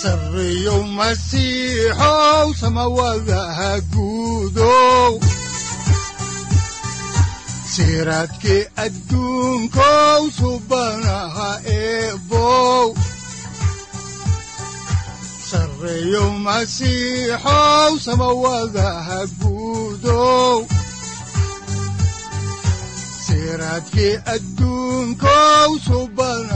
sareyow masiixow samawadaha guudow siraadkii adduunkow subanaha eebow sareyow masiixow samawadaha guudow siraadkii adduunkow subanaha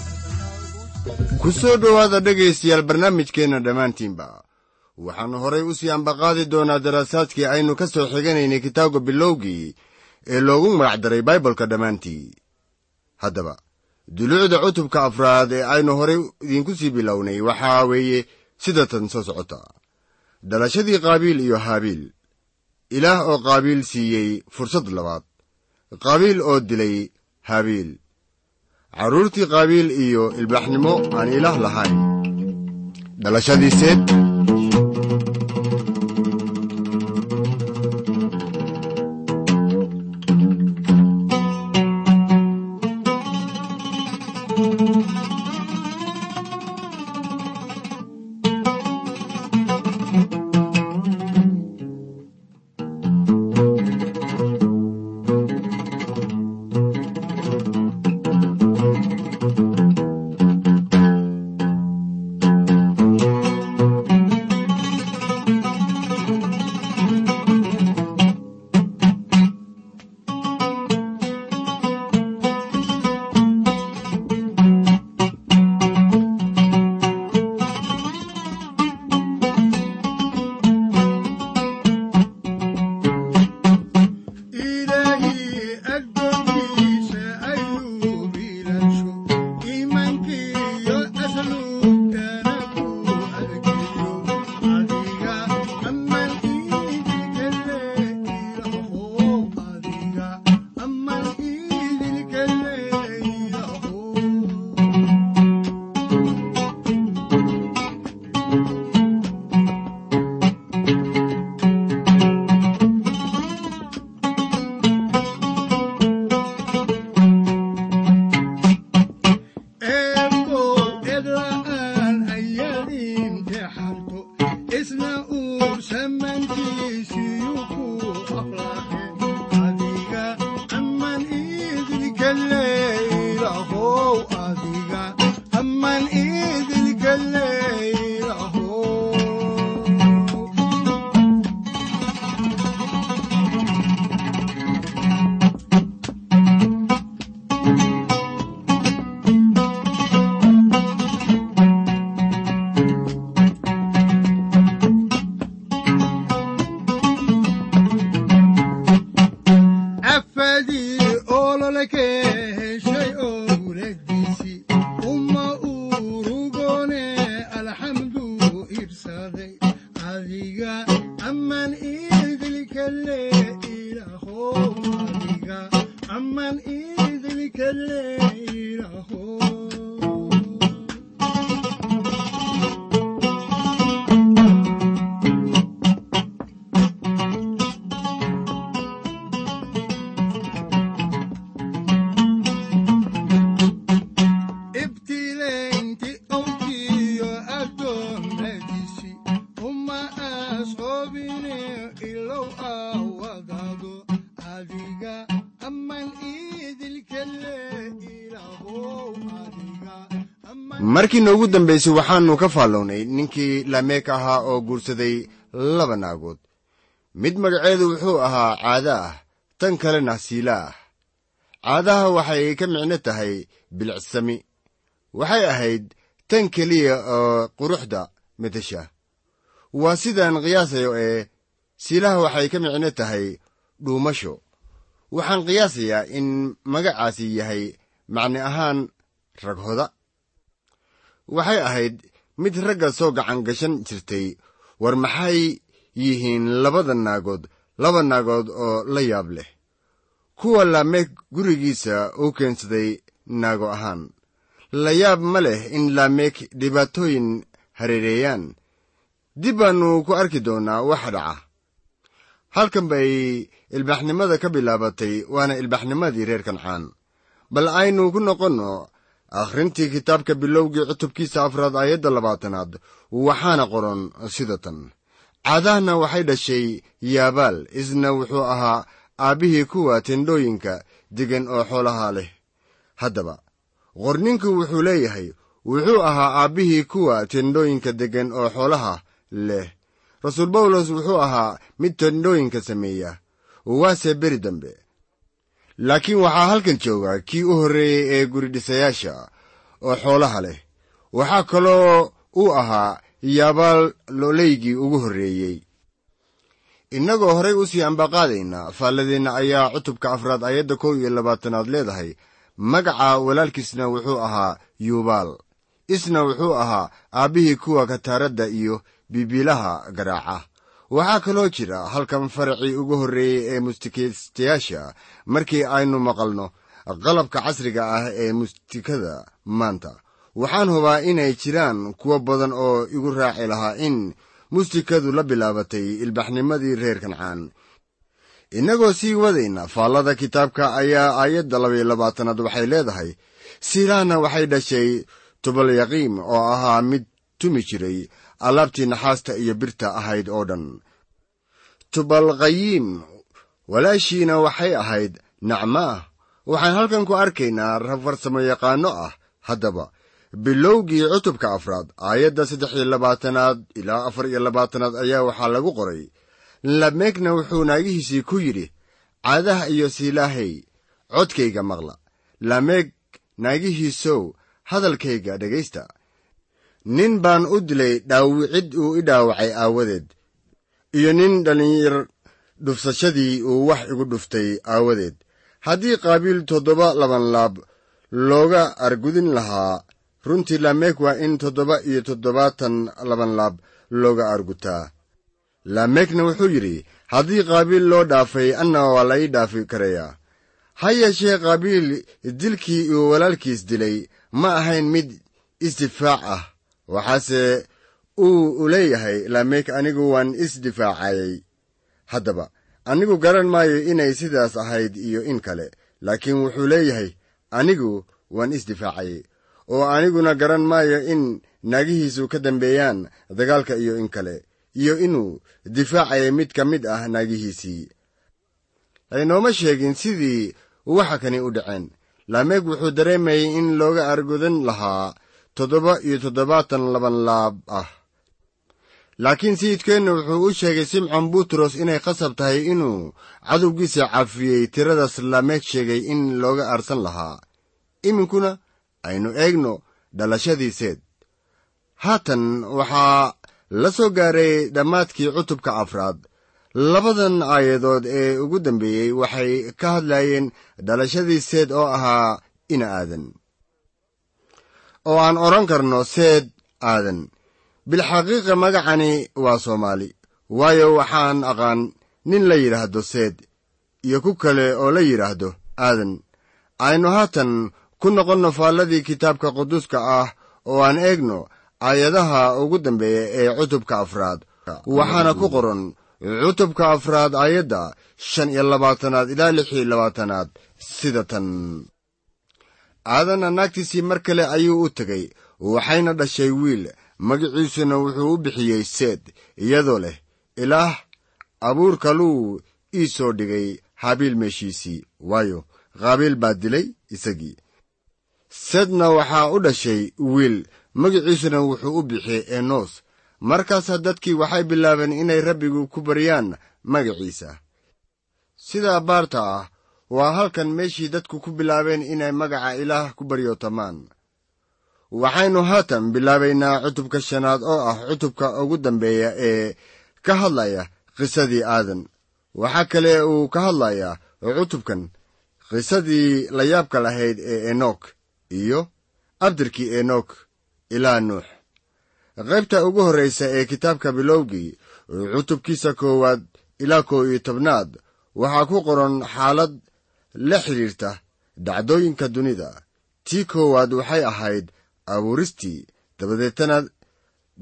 ku soo dhowaada dhegaystayaal barnaamijkeenna dhammaantiinba waxaannu horay u sii ambaqaadi doonaa daraasaadkii aynu ka soo xiganaynay kitaabka bilowgii ee loogu magacdaray baibolka dhammaantii. Haddaba duluucda cutubka afraad ee aynu horay idiinku sii bilownay waxaa weeye sida tan soo socota. Dhalashadii qaabiil iyo haabiil. Ilaah oo qaabiil siiyey fursad labaad. Qaabiil oo dilay haabiil carruurtii qaabiil iyo ilbaaxnimo aan ilaah lahayn. Dhalashadiiseed adiga markii noogu dambaysay waxaannu ka faallownay ninkii lameek ahaa oo guursaday laba naagood. Mid magaceedu wuxuu ahaa caada ah tan kalena siila ah. Caadaha waxay ka micno tahay bilicsami waxay ahayd tan keliya oo quruxda medesha waa sidaan qiyaasayo ee siilaha waxay ka micno tahay dhuumasho. Waxaan qiyaasayaa in magacaasi yahay macni ahaan raghoda waxay ahayd mid ragga soo gacan gashan jirtay. War maxay yihiin labada naagood? Laba naagood oo la yaab leh. Kuwa laameek gurigiisa uu keensaday naago ahaan. La yaab ma leh in laameek dhibaatooyin hareereeyaan. Dib baannu ku arki doonnaa waxa dhaca. Halkan bay ilbaxnimada ka bilaabatay waana ilbaxnimadii reer kancaan bal aynu ku noqonno akhrintii kitaabka bilowgii cutubkiisa afraad aayadda labaatanaad waxaana qoran sida tan. Caadahna waxay dhashay yaabaal isna wuxuu ahaa aabbihii kuwa tendhooyinka degan oo xoolaha leh. Haddaba qorninku wuxuu leeyahay wuxuu ahaa aabbihii kuwa tendhooyinka deggan oo xoolaha leh. Rasuul bawlos wuxuu ahaa mid tendhooyinka sameeya. Waase beri dambe laakiin waxaa halkan jooga kii u horreeyey ee guridhisayaasha oo xoolaha leh. Waxaa kaloo uu ahaa yaabaal looleygii ugu horreeyey innagoo horay u sii ambaqaadaynaa faalladeenna ayaa cutubka afraad ayadda kow iyo labaatanaad leedahay. Magaca walaalkiisna wuxuu ahaa yuubaal isna wuxuu ahaa aabbihii kuwa kataaradda iyo bibiilaha garaaca waxaa kaloo jira halkan faracii ugu horreeyey ee mustikaystayaasha markii aynu maqalno qalabka casriga ah ee mustikada maanta waxaan hubaa inay jiraan kuwo badan oo igu raaci lahaa in mustikadu la bilaabatay ilbaxnimadii reer kancaan. Innagoo sii wadayna faallada kitaabka ayaa aayadda labaiyo labaatanaad waxay leedahay silaana waxay dhashay tubalyaqiim oo ahaa mid tumi jiray alaabtii naxaasta iyo birta ahayd oo dhan. Tubalqayiim walaashiina waxay ahayd nacmaah waxaan halkan ku arkaynaa rab farsamo yaqaanno ah haddaba bilowgii cutubka afraad aayadda saddex iyo labaatanaad ilaa afar iyo labaatanaad ayaa waxaa lagu qoray. Lameegna wuxuu naagihiisii ku yidhi caadaha iyo siilaahay codkayga maqla. Lameeg naagihiisow hadalkayga dhegaysta nin baan u dilay dhaawicid uu i dhaawacay aawadeed iyo nin dhallinyar dhufsashadii uu wax igu dhuftay aawadeed. Haddii qaabiil toddoba labanlaab looga argudin lahaa runtii lameeg waa in toddoba iyo toddobaatan labanlaab looga argutaa. Lameegna wuxuu yidhi haddii qaabiil loo dhaafay anna waa la ii dhaafi karayaa ha yeeshee qaabiil dilkii uu walaalkiis dilay ma ahayn mid isdifaac ah waxaase uu leeyahay lameeg anigu waan isdifaacayay haddaba anigu garan maayo inay sidaas ahayd iyo in kale. Laakiin wuxuu leeyahay anigu waan isdifaacayay oo aniguna garan maayo in naagihiisu ka dambeeyaan dagaalka iyo in kale iyo inuu difaacayay mid ka mid ah naagihiisii. Laynooma sheegin sidii waxa kani u dhaceen. Lameeg wuxuu dareemayay in looga argudan lahaa toddoba iyo toddobaatan labanlaab ah. Laakiin sayidkeenna wuxuu u sheegay simcon butros inay khasab tahay inuu cadowgiisa cafiyey tiradaas lameeg sheegay in looga aarsan lahaa. Iminkuna aynu eegno dhalashadii seed. Haatan waxaa la soo gaaray dhammaadkii cutubka afraad. Labadan aayadood ee ugu dambeeyey waxay ka hadlayeen dhalashadii seed oo ahaa ina aadan oo aan odhan karno seed aadan. Bilxaqiiqa magacani waa soomaali waayo waxaan aqaan nin la yidhaahdo seed iyo ku kale oo la yidhaahdo aadan. Aynu haatan ku noqonno faalladii kitaabka quduuska ah oo aan eegno aayadaha ugu dambeeya ee cutubka afraad. Waxaana ku qoran cutubka afraad aayadda shan iyo labaatanaad ilaa lix iyo labaatanaad sida tan aadanna naagtiisii mar kale ayuu u tegey waxayna dhashay wiil. Magiciisuna wuxuu u bixiyey seed iyadoo leh ilaah abuur kaluu ii soo dhigay haabiil meeshiisii waayo qaabiil baa dilay isagii. Seedna waxaa u dhashay wiil. Magiciisuna wuxuu u bixiyey enos. Markaasa dadkii waxay bilaabeen inay rabbigu ku baryaan magaciisa. Sida baarta ah waa halkan meeshii dadku ku bilaabeen inay magaca ilaah ku baryootamaan. Waxaynu haatan bilaabaynaa cutubka shanaad oo ah cutubka ugu dambeeya ee ka hadlaya qisadii aadan. Waxaa kale uu ka hadlayaa cutubkan qisadii layaabka lahayd ee enok iyo abdirkii enok ilaa nuux. Qaybta ugu horraysa ee kitaabka bilowgii cutubkiisa koowaad ilaa kow iyo tobnaad waxaa ku qoran xaalad la xidhiirta dhacdooyinka dunida. Tii koowaad waxay ahayd abuuristii dabadeetana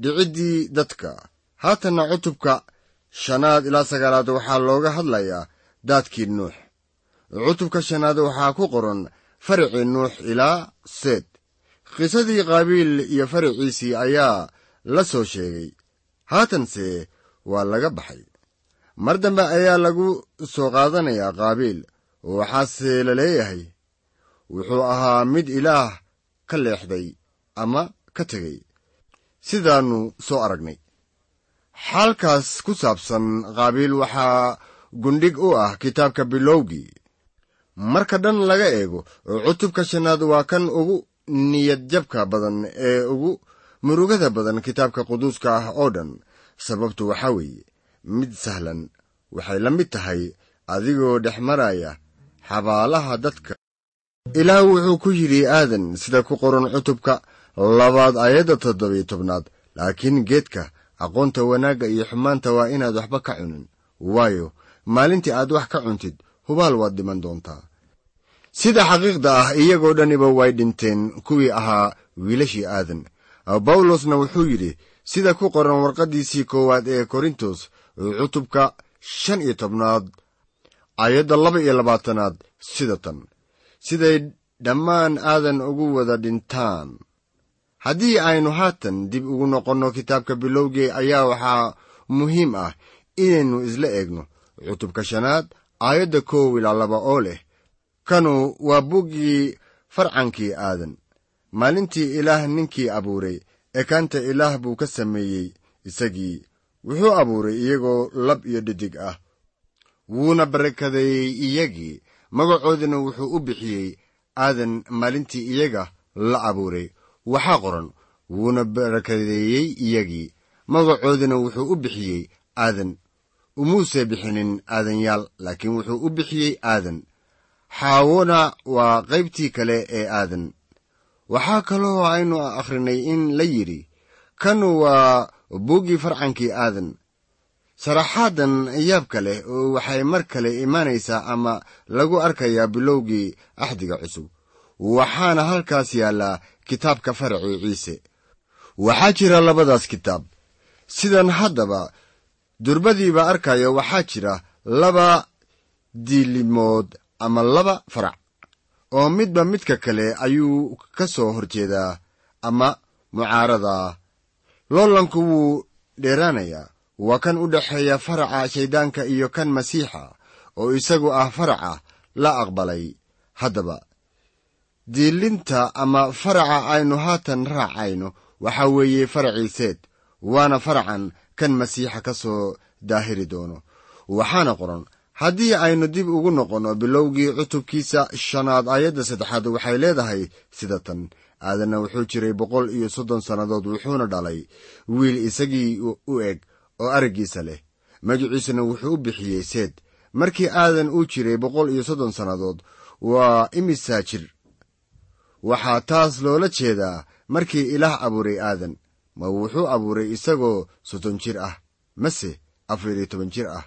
dhiciddii dadka. Haatanna cutubka shanaad ilaa sagaalaad waxaa looga hadlayaa daadkii nuux. Cutubka shanaad waxaa ku qoran faricii nuux ilaa seed. Qisadii qaabiil iyo fariciisii ayaa la soo sheegay. Haatanse waa laga baxay. Mar dambe ayaa lagu soo qaadanayaa qaabiil waxaase la leeyahay. Wuxuu ahaa mid ilaah ka leexday ama ka tegey. Sidaannu soo aragnay. Xaalkaas ku saabsan qaabiil waxaa gundhig u ah kitaabka bilowgii. Marka dhan laga eego cutubka shanaad waa kan ugu niyad jabka badan ee ugu murugada badan kitaabka quduuska ah oo dhan. Sababtu waxaa weeye mid sahlan waxay la mid tahay adigoo dhex maraya xabaalaha dadka. Ilaah wuxuu ku yidhi aadan sida ku qoran cutubka labaad aayadda toddobiyo tobnaad laakiin geedka aqoonta wanaagga iyo xumaanta waa inaad waxba ka cunin. Waayo maalintii aad wax ka cuntid hubaal waad dhiman doontaa. Sida xaqiiqda ah iyagoo dhaniba way dhinteen kuwii ahaa wiilashii aadan. Bawlosna wuxuu yidhi sida ku qoran warqaddiisii koowaad ee korintos cutubka shan iyo tobnaad aayadda laba iyo labaatanaad sida tan. Siday dhammaan aadan ugu wada dhintaan. Haddii aynu haatan dib ugu noqonno kitaabka bilowgii ayaa waxaa muhiim ah inaynu isla eegno. Cutubka shanaad aayadda koow ilaa laba oo leh kanu waa buggii farcankii aadan. Maalintii ilaah ninkii abuuray ekaanta ilaah buu ka sameeyey isagii. Wuxuu abuuray iyagoo lab iyo dhidig ah wuuna barakadeeyey iyagii. Magacoodina wuxuu u bixiyey aadan maalintii iyaga la abuuray. Waxaa qoran wuuna barakadeeyey iyagii. Magacoodina wuxuu u bixiyey aadan. Umuuse bixinin aadanyaal laakiin wuxuu u bixiyey aadan. Xaawona waa qaybtii kale ee aadan. Waxaa kaloo aynu akhrinay in la yidhi kan waa buuggii farcankii aadan saraxaadan yaabka leh waxay mar kale imaanaysaa ama lagu arkayaa bilowgii axdiga cusub. Waxaana halkaas yaallaa kitaabka faracii ciise. Waxaa jira labadaas kitaab. Sidan haddaba durbadiiba arkayo waxaa jira laba diilimood ama laba farac oo midba midka kale ayuu ka soo horjeedaa ama mucaaradaa loolanku wuu dheeraanayaa waa kan u dhexeeya faraca shayddaanka iyo kan masiixa oo isagu ah faraca la aqbalay. Haddaba diilinta ama faraca aynu haatan raacayno waxaa weeye faracii seed waana faracan kan masiixa ka soo daahiri doono. Waxaana qoran haddii aynu dib ugu noqonno bilowgii cutubkiisa shanaad aayadda saddexaad waxay leedahay sida tan. Aadanna wuxuu jiray boqol iyo soddon sannadood wuxuuna dhalay wiil isagii u eg oo araggiisa leh. Magiciisuna wuxuu u bixiyey seed. Markii aadan uu jiray boqol iyo soddon sannadood waa imisaa jir waxaa taas loola jeedaa markii ilaah abuuray aadan. Ma wuxuu abuuray isagoo soddon jir ah. Mase afar iyo toban jir ah.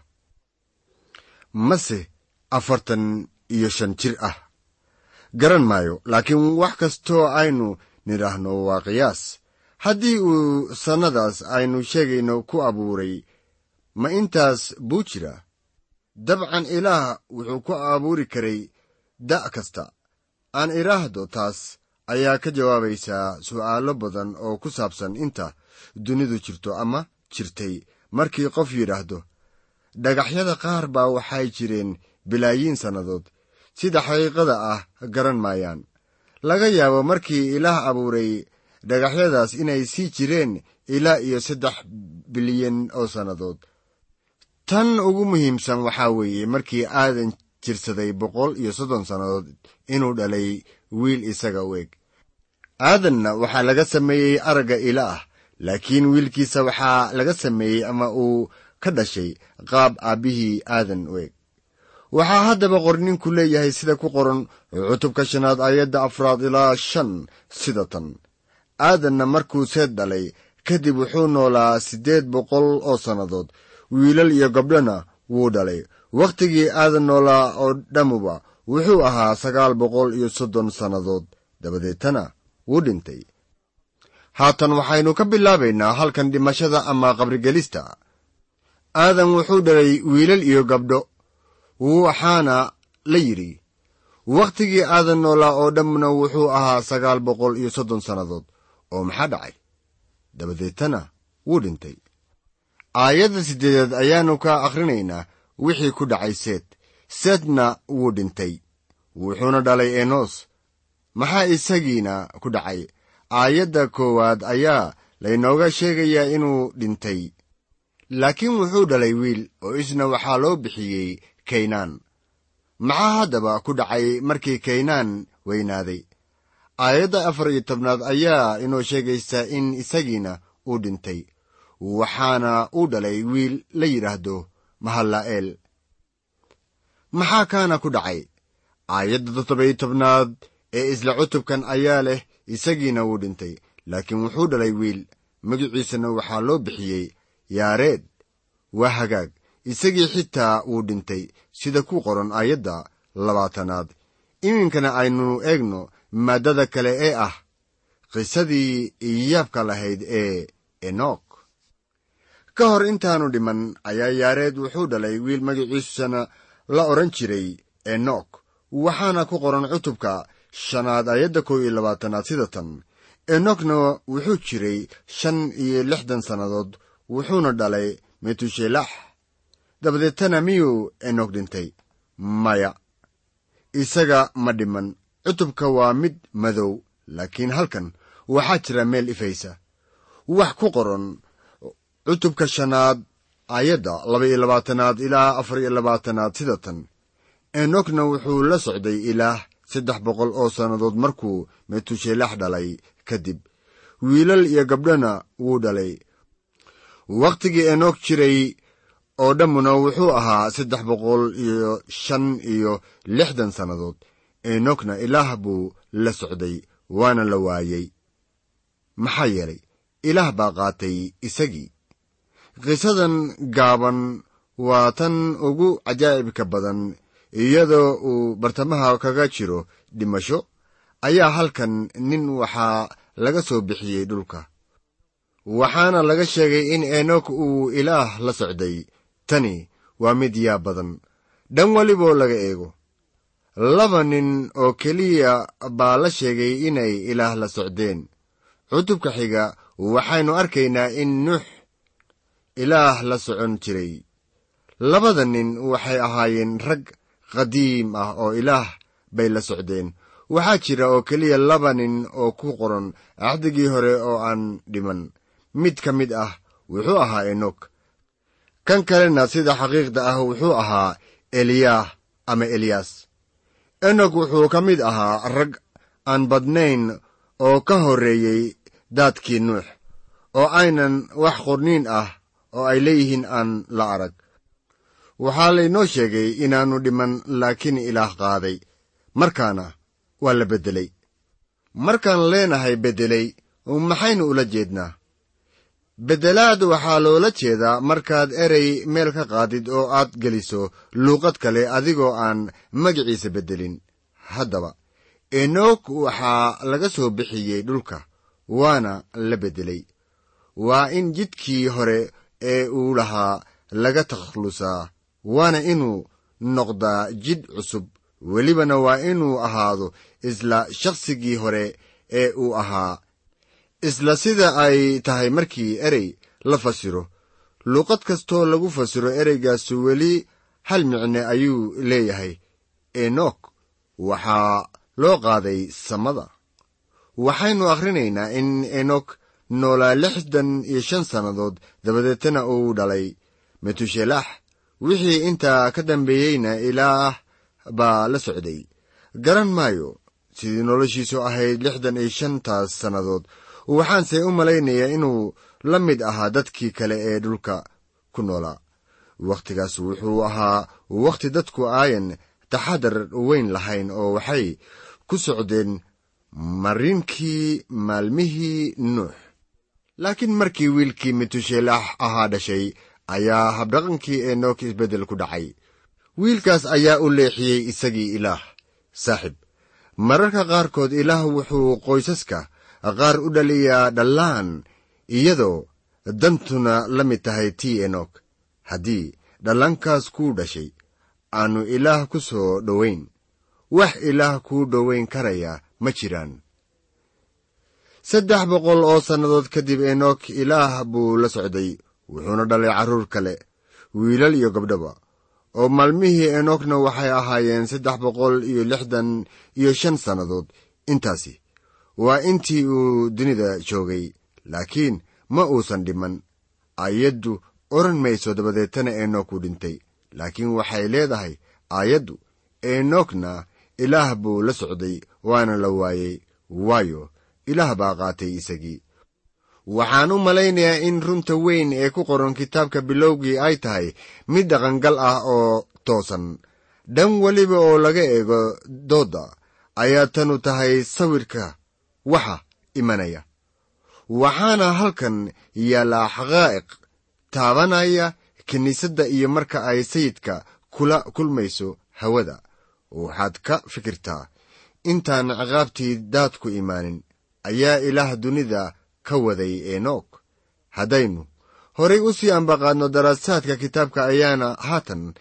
Mase afartan iyo shan jir ah. Garan maayo laakiin wax kastoo aynu nidhaahno waa qiyaas haddii uu sannadaas aynu sheegayno ku abuuray ma intaas buu jira? Dabcan ilaah wuxuu ku abuuri karay da' kasta. Aan idhaahdo taas ayaa ka jawaabaysaa su'aallo badan oo ku saabsan inta dunidu jirto ama jirtay. Markii qof yidhaahdo dhagaxyada qaar baa waxay jireen bilaayiin sannadood sida xaqiiqada ah garan maayaan. Laga yaabo markii ilaah abuuray dhagaxyadaas inay sii jireen ilaa iyo saddex bilyan oo sannadood. Tan ugu muhiimsan waxaa weeye markii aadan jirsaday boqol iyo soddon sannadood inuu dhalay wiil isaga u eg. Aadanna waxaa laga sameeyey aragga ilaah laakiin wiilkiisa waxaa laga sameeyey ama uu ka dhashay qaab aabbihii aadan u eg. Waxaa haddaba qorninku leeyahay sida ku qoran cutubka shanaad aayadda afraad ilaa shan sida tan aadanna markuu seed dhalay kadib wuxuu noolaa siddeed boqol oo sannadood. Wiilal iyo gabdhona wuu dhalay. Wakhtigii aadan noolaa oo dhammuba wuxuu ahaa sagaal boqol iyo soddon sannadood. Dabadeetana wuu dhintay. Haatan waxaynu ka bilaabaynaa halkan dhimashada ama qabrigelista. Aadan wuxuu dhalay wiilal iyo gabdho. Waxaana la yidhi wakhtigii aadan noolaa oo dhammuna wuxuu ahaa sagaal boqol iyo soddon sannadood oo maxaa dhacay? Dabadeetana wuu dhintay. Aayadda siddeedaad ayaannu ka akhrinaynaa wixii ku dhacay seed. Seedna wuu dhintay. Wuxuuna dhalay enos. Maxaa isagiina ku dhacay? Aayadda koowaad ayaa laynooga sheegayaa inuu dhintay. Laakiin wuxuu dhalay wiil oo isna waxaa loo bixiyey kaynaan. Maxaa haddaba ku dhacay markii kaynaan weynaaday aayadda afar iyo tobnaad ayaa inoo sheegaysaa in isagiina uu dhintay waxaana uu dhalay wiil la yidhaahdo mahalla'eel maxaa kaana ku dhacay? Aayadda toddoba-iyo tobnaad ee isla cutubkan ayaa leh isagiina wuu dhintay laakiin wuxuu dhalay wiil. Magiciisana waxaa loo bixiyey yaareed. Waa hagaag. Isagii xitaa wuu dhintay sida ku qoran aayadda labaatanaad. Iminkana aynu eegno maaddada kale ee ah qisadii yaabka lahayd ee enok ka hor intaanu dhiman ayaa yaareed wuxuu dhalay wiil magiciisana la odhan jiray enok waxaana ku qoran cutubka shanaad aayadda kow iyo labaatanaad sida tan. Enokna wuxuu jiray shan iyo lixdan sannadood wuxuuna dhalay metushelax dabadeetana miyuu enok dhintay? Maya. Isaga ma dhiman cutubka waa mid madow laakiin halkan waxaa jira meel ifaysa. Wax ku qoran cutubka shanaad aayadda laba iyo labaatanaad ilaa afar iyo labaatanaad sida tan. Enokna wuxuu la socday ilaah saddex boqol oo sannadood markuu metushelax dhalay kadib. Wiilal iyo gabdhona wuu dhalay. Wakhtigii enok jiray oo dhammuna wuxuu ahaa saddex boqol iyo shan iyo lixdan sannadood enokna ilaah buu la socday waana la waayey maxaa yeelay ilaah baa qaatay isagii. Qisadan gaaban waa tan ugu cajaa'ibka badan iyadoo uu bartamaha kaga jiro dhimasho ayaa halkan nin waxaa laga soo bixiyey dhulka. Waxaana laga sheegay in enok uu ilaah la socday. Tani waa mid yaa badan. Dhan weliboo laga eego laba nin oo keliya baa la sheegay inay ilaah la socdeen. Cutubka xiga waxaynu arkaynaa in nuux ilaah la socon jiray. Labada nin waxay ahaayeen rag qadiim ah oo ilaah bay la socdeen. Waxaa jira oo keliya laba nin oo ku qoran axdigii hore oo aan dhiman. Mid ka mid ah wuxuu ahaa enok kan kalena sida xaqiiqda ah wuxuu ahaa eliyaah ama eliyas enok wuxuu ka mid ahaa rag aan badnayn oo ka horreeyey daadkii nuux oo aynan wax qorniin ah oo ay leeyihiin aan la arag. Waxaa laynoo sheegay inaannu dhiman laakiin ilaah qaaday. Markaana waa la beddelay. Markaan leenahay beddelay maxaynu ula jeednaa beddelaad waxaa loola jeedaa markaad erey meel ka qaadid oo aad geliso luuqad kale adigoo aan magiciisa beddelin haddaba enok waxaa laga soo bixiyey dhulka waana la beddelay waa in jidkii hore ee uu lahaa laga takhlusaa waana inuu noqdaa jidh cusub. Welibana waa inuu ahaado isla shakhsigii hore ee uu ahaa isla sida ay tahay markii erey la fasiro. Luuqad kastoo lagu fasiro ereygaasu weli hal micne ayuu leeyahay. Enok waxaa loo qaaday samada. Waxaynu akhrinaynaa in enok noolaa lixdan iyo shan sannadood dabadeetana uu dhalay. Metushelax wixii intaa ka dambeeyeyna ilaah baa la socday. Garan maayo sidii noloshiisu ahayd lixdan iyo shantaas sannadood waxaanse u malaynayaa inuu la mid ahaa dadkii kale ee dhulka ku noolaa wakhtigaas wuxuu ahaa wakhti dadku aayan taxadar weyn lahayn oo waxay ku socdeen marinkii maalmihii nuux. Laakiin markii wiilkii metushelax ahaa dhashay ayaa habdhaqankii enok isbeddel ku dhacay. Wiilkaas ayaa u leexiyey isagii ilaah saaxib. Mararka qaarkood ilaah wuxuu qoysaska qaar u dhaliyaa dhallaan iyadoo dantuna la mid tahay tii enok haddii dhallaankaas kuu dhashay. Aannu ilaah ku soo dhowayn wax ilaah kuu dhowayn karaya ma jiraan saddex boqol oo sannadood kadib enok ilaah buu la socday wuxuuna dhalay carruur kale wiilal iyo gabdhaba oo maalmihii enokna waxay ahaayeen saddex boqol iyo lixdan iyo shan sannadood. Intaasi waa intii uu dunida joogay laakiin ma uusan dhiman. Aayaddu odhan mayso dabadeetana enok uu dhintay. Laakiin waxay leedahay aayaddu enokna ilaah buu la socday waana la waayey waayo ilaah baa qaatay isagii. Waxaan u malaynayaa in runta weyn ee ku qoran kitaabka bilowgii ay tahay mid dhaqangal ah oo toosan. Dhan weliba oo laga eego doodda ayaa tanu tahay sawirka waxa imanaya. Waxaana halkan yaallaa xaqaa'iq taabanaya kiniisadda iyo marka ay sayidka kula kulmayso hawada. Waxaad ka fikirtaa intaan ciqaabtii daadku imaanin ayaa ilaah dunida ka waday enok haddaynu horay u sii ambaqaadno daraasaadka kitaabka ayaana haatan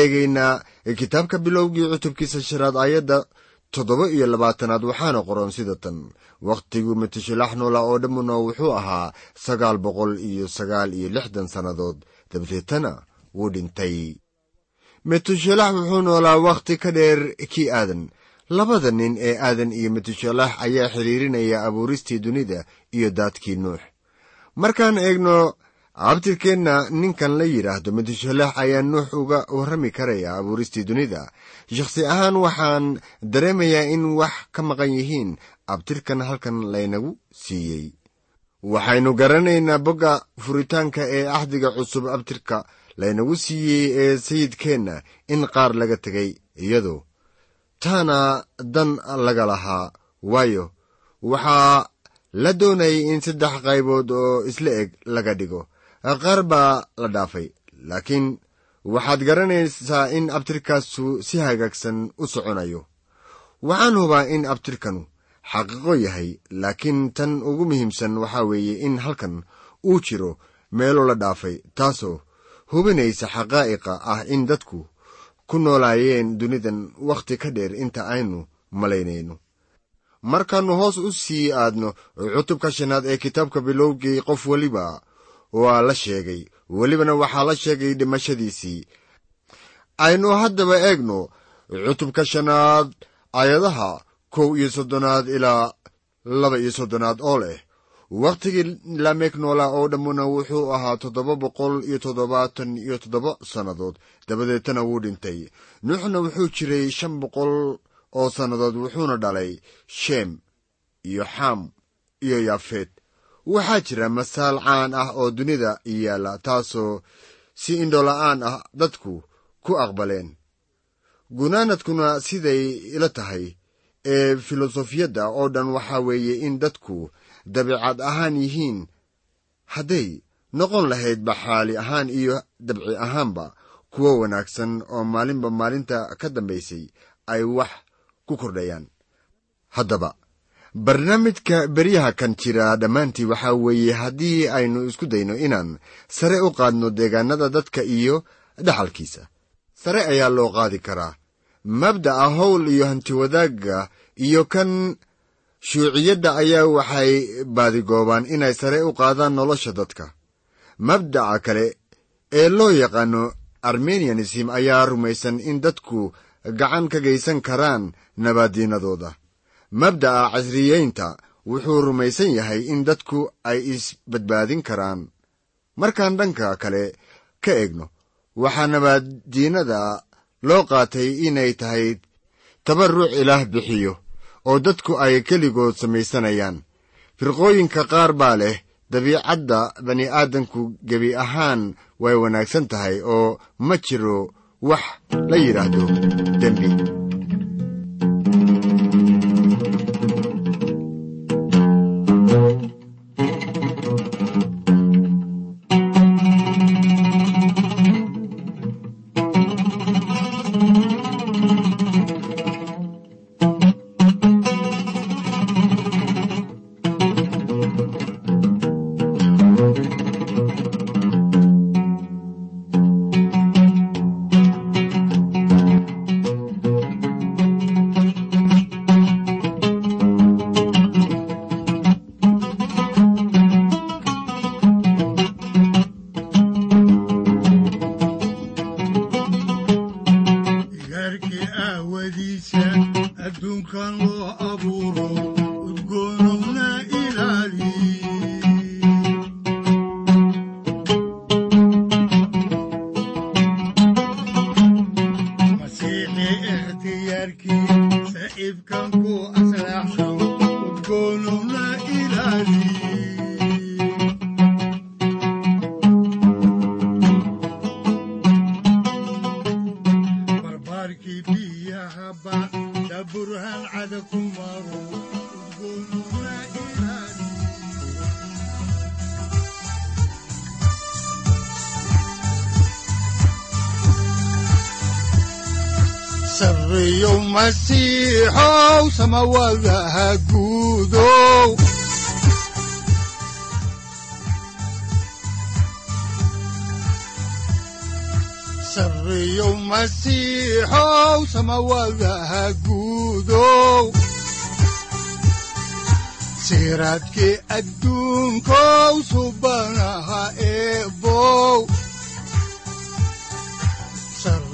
eegaynaa kitaabka bilowgii cutubkiisa shanaad aayadda toddoba iyo labaatanaad waxaana qoran sida tan. Wakhtiguu metushilax noola oo dhammuna wuxuu ahaa sagaal boqol iyo sagaal iyo lixdan sannadood. Dabadeetana wuu dhintay. Metushilax wuxuu noolaa wakhti ka dheer kii aadan. Labada nin ee aadan iyo metushalax ayaa xidhiirinaya abuuristii dunida iyo daadkii nuux. Markaan eegno abtirkeenna ninkan la yidhaahdo metushalax ayaa nuux uga warrami karaya abuuristii dunida. Shakhsi ahaan waxaan dareemayaa in wax ka maqan yihiin abtirkan halkan laynagu siiyey. Waxaynu garanaynaa bogga furitaanka ee axdiga cusub abtirka laynagu siiyey ee sayidkeenna in qaar laga tegay iyadoo taana dan laga lahaa. Waayo waxaa la doonayay in saddex qaybood oo isla eg laga dhigo qaar baa la dhaafay laakiin waxaad garanaysaa in abtirkaasu si hagaagsan u soconayo. Waxaan hubaa in abtirkanu xaqiiqo yahay laakiin tan ugu muhiimsan waxaa weeye in halkan uu jiro meelo la dhaafay taasoo hubinaysa xaqaa'iqa ah in dadku ku noolaayeen dunidan wakhti ka dheer inta aynu malaynayno. Markaannu hoos u sii aadno cutubka shanaad ee kitaabka bilowgii qof weliba waa la sheegay. Welibana waxaa la sheegay dhimashadiisii. Aynu haddaba eegno cutubka shanaad aayadaha kow iyo soddonaad ilaa laba iyo soddonaad oo leh. Wakhtigii lamek noolaa oo dhammuna wuxuu ahaa toddoba boqol iyo toddobaatan iyo toddoba sannadood. Dabadeetana wuu dhintay. Nuuxna wuxuu jiray shan boqol oo sannadood wuxuuna dhalay sheem iyo xam iyo yaafeed waxaa jira masaal caan ah oo dunida yaalla taasoo si indhola'aan ah dadku ku aqbaleen. Gunaanadkuna siday ila tahay ee filosofiyadda oo dhan waxaa weeye in dadku dabiicad ahaan yihiin. Hadday noqon lahayd baxaali ahaan iyo dabci ahaanba kuwo wanaagsan oo maalinba maalinta ka dambaysay ay wax ku kordhayaan. Haddaba barnaamijka beryaha kan jira dhammaantii waxaa weeye haddii aynu isku dayno inaan sare u qaadno deegaanada dadka iyo dhaxalkiisa. Sare ayaa loo qaadi karaa. Mabda'a howl iyo hantiwadaagga iyo kan shuuciyadda ayaa waxay baadigoobaan inay sare u qaadaan nolosha dadka. Mabdaca kale ee loo yaqaano armenianism ayaa rumaysan in dadku gacan ka geysan karaan nabaaddiinadooda mabda'a casriyeynta wuxuu rumaysan yahay in dadku ay isbadbaadin karaan. Markaan dhanka kale ka egno waxaa nabaaddiinada loo qaatay inay tahay tabarruc ilaah bixiyo oo dadku ay keligood samaysanayaan. Firqooyinka qaar baa leh dabiicadda bani'aadamku gebi ahaan way wanaagsan tahay oo ma jiro wax la yidhaahdo dembi sarreeyow masiixow samawadaha guudow sarreeyow masiixow samawadaha siraadkii adduunkow subanaha eebow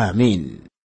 aamiin